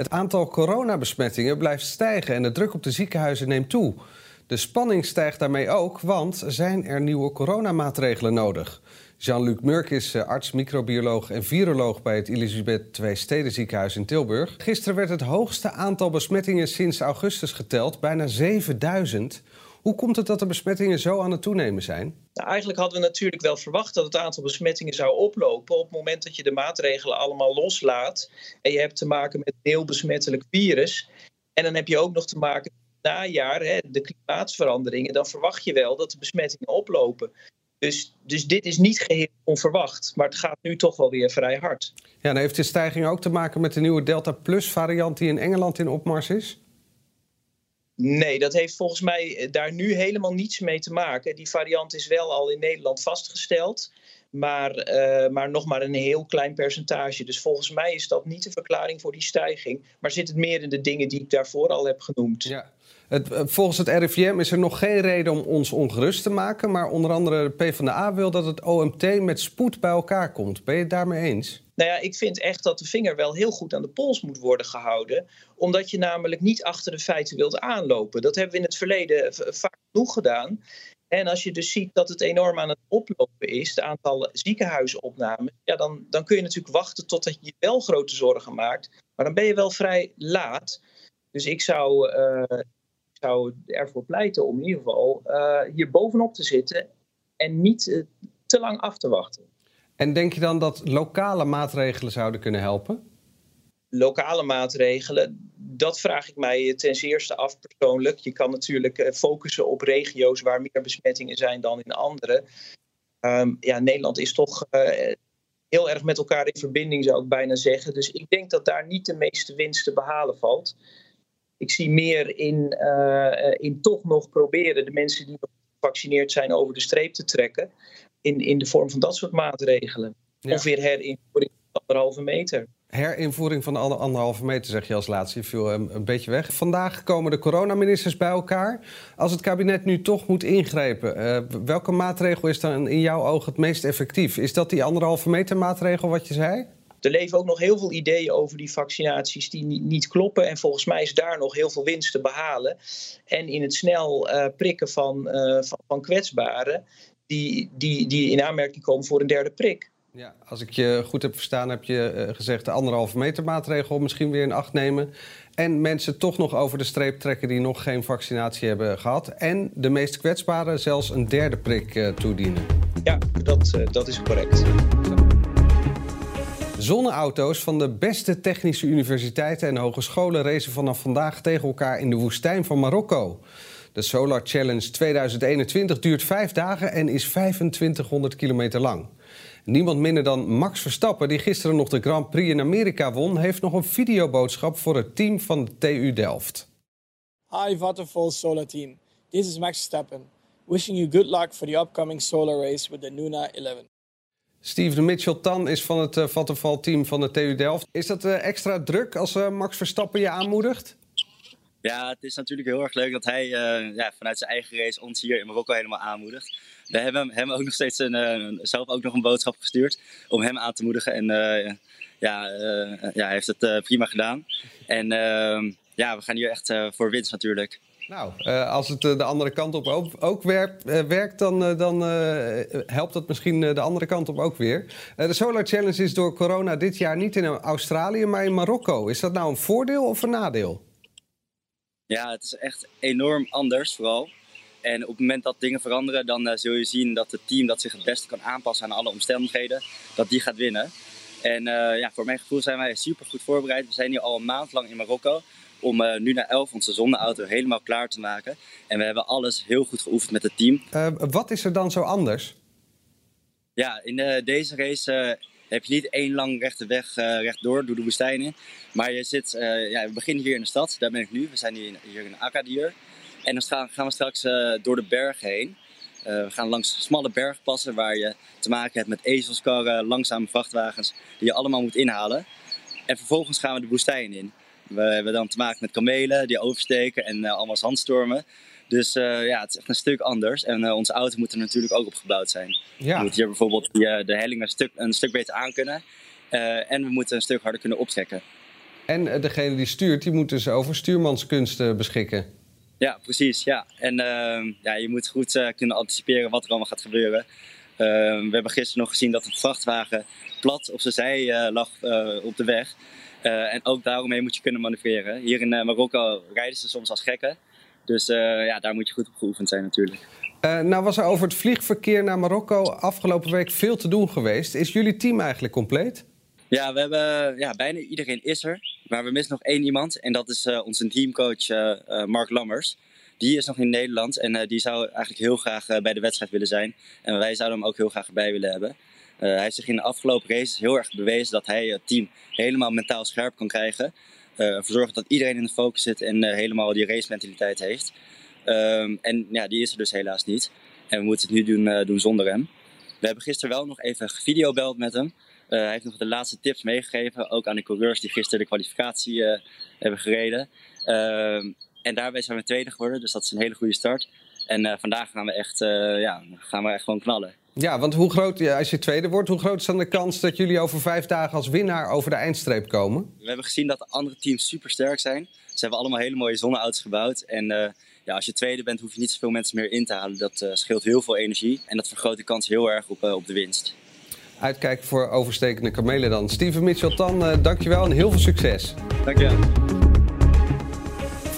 Het aantal coronabesmettingen blijft stijgen en de druk op de ziekenhuizen neemt toe. De spanning stijgt daarmee ook, want zijn er nieuwe coronamaatregelen nodig? Jean-Luc Murk is eh, arts, microbioloog en viroloog bij het Elisabeth II Stedenziekenhuis in Tilburg. Gisteren werd het hoogste aantal besmettingen sinds augustus geteld, bijna 7000. Hoe komt het dat de besmettingen zo aan het toenemen zijn? Nou, eigenlijk hadden we natuurlijk wel verwacht dat het aantal besmettingen zou oplopen op het moment dat je de maatregelen allemaal loslaat en je hebt te maken met een heel besmettelijk virus. En dan heb je ook nog te maken met najaar, hè, de klimaatveranderingen, dan verwacht je wel dat de besmettingen oplopen. Dus, dus dit is niet geheel onverwacht, maar het gaat nu toch wel weer vrij hard. Ja, dan heeft de stijging ook te maken met de nieuwe Delta Plus variant die in Engeland in opmars is? Nee, dat heeft volgens mij eh, daar nu helemaal niets mee te maken. Die variant is wel al in Nederland vastgesteld, maar, uh, maar nog maar een heel klein percentage. Dus volgens mij is dat niet de verklaring voor die stijging, maar zit het meer in de dingen die ik daarvoor al heb genoemd. Ja. Het, eh, volgens het RIVM is er nog geen reden om ons ongerust te maken. Maar onder andere de PvdA wil dat het OMT met spoed bij elkaar komt. Ben je het daarmee eens? Nou ja, ik vind echt dat de vinger wel heel goed aan de pols moet worden gehouden. Omdat je namelijk niet achter de feiten wilt aanlopen. Dat hebben we in het verleden vaak genoeg gedaan. En als je dus ziet dat het enorm aan het oplopen is, het aantal ziekenhuisopnames, ja, dan, dan kun je natuurlijk wachten totdat je je wel grote zorgen maakt. Maar dan ben je wel vrij laat. Dus ik zou, uh, zou ervoor pleiten om in ieder geval uh, hier bovenop te zitten en niet uh, te lang af te wachten. En denk je dan dat lokale maatregelen zouden kunnen helpen? Lokale maatregelen, dat vraag ik mij ten zeerste af persoonlijk. Je kan natuurlijk focussen op regio's waar meer besmettingen zijn dan in andere. Um, ja, Nederland is toch heel erg met elkaar in verbinding, zou ik bijna zeggen. Dus ik denk dat daar niet de meeste winst te behalen valt. Ik zie meer in, uh, in toch nog proberen de mensen die nog gevaccineerd zijn over de streep te trekken. In, in de vorm van dat soort maatregelen. Ja. Of weer herinvoering van anderhalve meter. Herinvoering van de anderhalve meter, zeg je als laatste. Je viel een, een beetje weg. Vandaag komen de coronaministers bij elkaar. Als het kabinet nu toch moet ingrijpen, uh, welke maatregel is dan in jouw oog het meest effectief? Is dat die anderhalve meter maatregel wat je zei? Er leven ook nog heel veel ideeën over die vaccinaties die niet, niet, kloppen. En volgens mij is daar nog heel veel winst te behalen. En in het snel uh, prikken van, uh, van, van, kwetsbaren die, die, die in aanmerking komen voor een derde prik. Ja, als ik je goed heb verstaan, heb je uh, gezegd de anderhalve meter maatregel misschien weer in acht nemen. En mensen toch nog over de streep trekken die nog geen vaccinatie hebben gehad. En de meest kwetsbaren zelfs een derde prik toedienen. Ja, dat, dat is correct. Zonneauto's van de beste technische universiteiten en hogescholen racen vanaf vandaag tegen elkaar in de woestijn van Marokko. De Solar Challenge 2021 duurt vijf dagen en is 2500 kilometer lang. Niemand minder dan Max Verstappen, die gisteren nog de Grand Prix in Amerika won, heeft nog een videoboodschap voor het team van de TU Delft. Hi Vattenfall Solar Team. This is Max Verstappen. Wishing you good luck for the upcoming solar race with the Nuna 11. Steven Mitchell-Tan is van het uh, Vattenfall-team van de TU Delft. Is dat uh, extra druk als uh, Max Verstappen je aanmoedigt? Ja, het is natuurlijk heel erg leuk dat hij ja, vanuit zijn eigen race ons hier in Marokko helemaal aanmoedigt. We hebben hem ook nog steeds een, zelf ook nog een boodschap gestuurd om hem aan te moedigen. En ja, ja, hij heeft het prima gedaan. En ehm, ja, we gaan hier echt voor winst natuurlijk. Nou, uh, als het uh, de andere kant op ook, ook werkt, dan helpt dat misschien de andere kant op ook weer. de Solar Challenge is door corona dit jaar niet in Australië, maar in Marokko. Is dat nou een voordeel of een nadeel? Ja, het is echt enorm anders vooral. En op het moment dat dingen veranderen, dan zul je zien dat het team dat zich het beste kan aanpassen aan alle omstandigheden, dat die gaat winnen. En ja, voor mijn gevoel zijn wij super goed voorbereid. We zijn hier al een maand lang in Marokko om uh, nu naar 11 onze zonneauto helemaal klaar te maken. En we hebben alles heel goed geoefend met het team. Uh, wat is er dan zo anders? Ja, in uh, deze race heb je niet één lang rechte weg rechtdoor door de woestijn in. Maar je zit, ja, we beginnen hier in de stad, daar ben ik nu. We zijn hier in, hier in Agadir. En dan gaan, we straks door de berg heen. we gaan langs smalle bergpassen waar je te maken hebt met ezelskarren, langzame vrachtwagens, die je allemaal moet inhalen. En vervolgens gaan we de woestijn in. We hebben dan te maken met kamelen die oversteken en allemaal zandstormen. Dus uh, ja, het is echt een stuk anders. En uh, onze auto moet er natuurlijk ook op gebouwd zijn. Ja. We moeten hier bijvoorbeeld die, uh, de helling een stuk, een stuk beter aankunnen. en we moeten een stuk harder kunnen optrekken. En degene die stuurt, die moet dus over stuurmanskunsten beschikken. Ja, precies. Ja. En ehm, ja, je moet goed kunnen anticiperen wat er allemaal gaat gebeuren. Ehm, we hebben gisteren nog gezien dat een vrachtwagen plat op zijn zij lag op de weg. En ook daaromheen moet je kunnen manoeuvreren. Hier in Marokko rijden ze soms als gekken. Dus eh, ja, daar moet je goed op geoefend zijn natuurlijk. Nou was er over het vliegverkeer naar Marokko afgelopen week veel te doen geweest. Is jullie team eigenlijk compleet? Ja, we hebben, ja, bijna iedereen is er. Maar we missen nog één iemand. En dat is onze teamcoach Mark Lammers. Die is nog in Nederland en die zou eigenlijk heel graag bij de wedstrijd willen zijn. En wij zouden hem ook heel graag erbij willen hebben. Hij heeft zich in de afgelopen races heel erg bewezen dat hij het team helemaal mentaal scherp kan krijgen. Uh, ervoor zorgen dat iedereen in de focus zit en uh, helemaal die race mentaliteit heeft. Um, en ja, die is er dus helaas niet. En we moeten het nu doen, doen zonder hem. We hebben gisteren wel nog even gevideobeld met hem. hij heeft nog de laatste tips meegegeven, ook aan de coureurs die gisteren de kwalificatie hebben gereden. Ehm, en daarbij zijn we tweede geworden, dus dat is een hele goede start. En vandaag gaan we echt, ja, gaan we echt gewoon knallen. Ja, want hoe groot, als je tweede wordt, hoe groot is dan de kans dat jullie over vijf dagen als winnaar over de eindstreep komen? We hebben gezien dat de andere teams super sterk zijn. Ze hebben allemaal hele mooie zonneauto's gebouwd. En uh, ja, als je tweede bent, hoef je niet zoveel mensen meer in te halen. Dat uh, scheelt heel veel energie en dat vergroot de kans heel erg op, uh, op de winst. Uitkijken voor overstekende kamelen dan. Steven Mitchell-Tan, dankjewel en heel veel succes. Dankjewel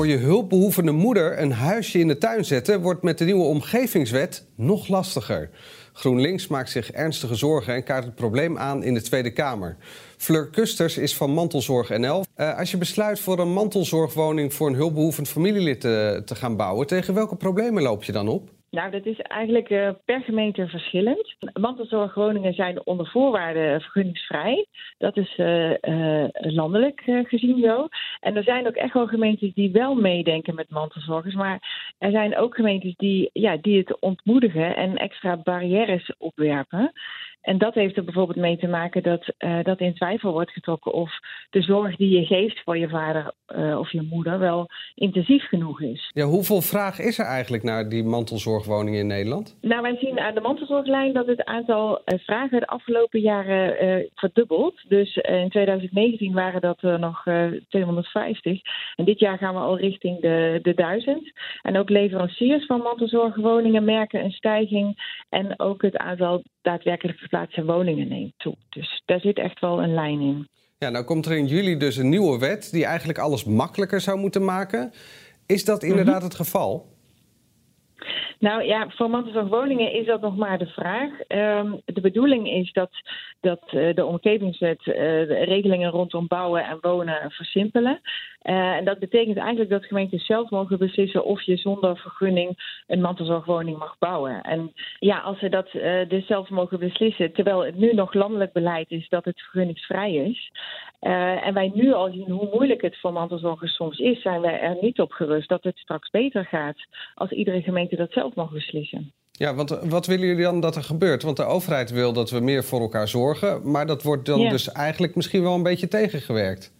voor je hulpbehoevende moeder een huisje in de tuin zetten wordt met de nieuwe omgevingswet nog lastiger. GroenLinks maakt zich ernstige zorgen en kaart het probleem aan in de Tweede Kamer. Fleur Kusters is van Mantelzorg NL. Uh, als je besluit voor een mantelzorgwoning voor een hulpbehoevend familielid te, te gaan bouwen, tegen welke problemen loop je dan op? Nou, dat is eigenlijk uh, per gemeente verschillend. Mantelzorgwoningen zijn onder voorwaarden vergunningsvrij. Dat is uh, uh, landelijk gezien zo. En er zijn ook echt wel gemeentes die wel meedenken met mantelzorgers. Maar er zijn ook gemeentes die, ja, die het ontmoedigen en extra barrières opwerpen. En dat heeft er bijvoorbeeld mee te maken dat, uh, dat in twijfel wordt getrokken of de zorg die je geeft voor je vader uh, of je moeder wel intensief genoeg is. Ja, hoeveel vraag is er eigenlijk naar die mantelzorgwoningen in Nederland? Nou, wij zien aan de mantelzorglijn dat het aantal uh, vragen de afgelopen jaren verdubbelt. Dus in 2019 waren dat er nog 250. En dit jaar gaan we al richting de, de 1000. En ook leveranciers van mantelzorgwoningen merken een stijging. En ook het aantal daadwerkelijk geplaatste woningen neemt toe. Dus daar zit echt wel een lijn in. Ja, nou komt er in juli dus een nieuwe wet die eigenlijk alles makkelijker zou moeten maken. Is dat inderdaad mhm. het geval? Nou ja, voor mantelzorgwoningen is dat nog maar de vraag. Um, de bedoeling is dat, dat uh, de omgevingswet uh, de regelingen rondom bouwen en wonen versimpelen. Uh, en dat betekent eigenlijk dat gemeentes zelf mogen beslissen of je zonder vergunning een mantelzorgwoning mag bouwen. En ja, als ze dat dus zelf mogen beslissen, terwijl het nu nog landelijk beleid is dat het vergunningsvrij is. en wij nu al zien hoe moeilijk het voor mantelzorgers soms is, zijn wij er niet op gerust dat het straks beter gaat als iedere gemeente dat zelf mag beslissen. Ja, want wat willen jullie dan dat er gebeurt? Want de overheid wil dat we meer voor elkaar zorgen, maar dat wordt dan dus eigenlijk misschien wel een beetje tegengewerkt.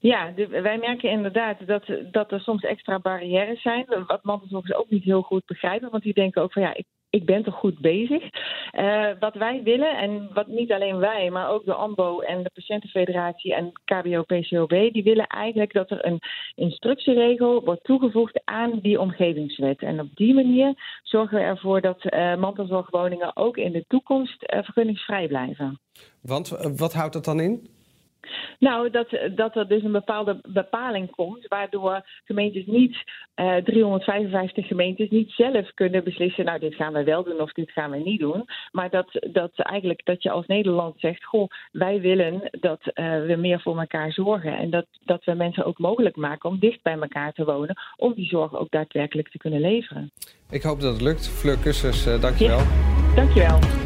Ja, wij merken inderdaad dat, dat er soms extra barrières zijn. Wat mantelzorgers ook niet heel goed begrijpen. Want die denken ook van ja, ik ik ben toch goed bezig. Uh, wat wij willen, en wat niet alleen wij, maar ook de AMBO en de Patiëntenfederatie en KBO-PCOB, die willen eigenlijk dat er een instructieregel wordt toegevoegd aan die omgevingswet. En op die manier zorgen we ervoor dat uh, mantelzorgwoningen ook in de toekomst uh, vergunningsvrij blijven. Want wat houdt dat dan in? Nou, dat, dat er dus een bepaalde bepaling komt, waardoor gemeentes niet, uh, eh, 355 gemeentes, niet zelf kunnen beslissen, nou, dit gaan we wel doen of dit gaan we niet doen. Maar dat, dat eigenlijk dat je als Nederland zegt, goh, wij willen dat uh, we meer voor elkaar zorgen. En dat, dat we mensen ook mogelijk maken om dicht bij elkaar te wonen, om die zorg ook daadwerkelijk te kunnen leveren. Ik hoop dat het lukt. Fleur Kussers, uh, dankjewel. Ja, dankjewel.